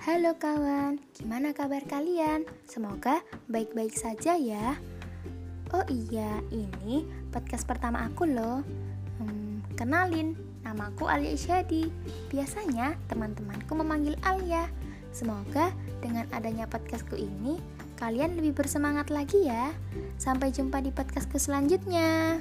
Halo kawan, gimana kabar kalian? Semoga baik-baik saja ya. Oh iya, ini podcast pertama aku loh. Hmm, kenalin, namaku Alia Isyadi. Biasanya teman-temanku memanggil Alia. Semoga dengan adanya podcastku ini, kalian lebih bersemangat lagi ya. Sampai jumpa di podcastku selanjutnya.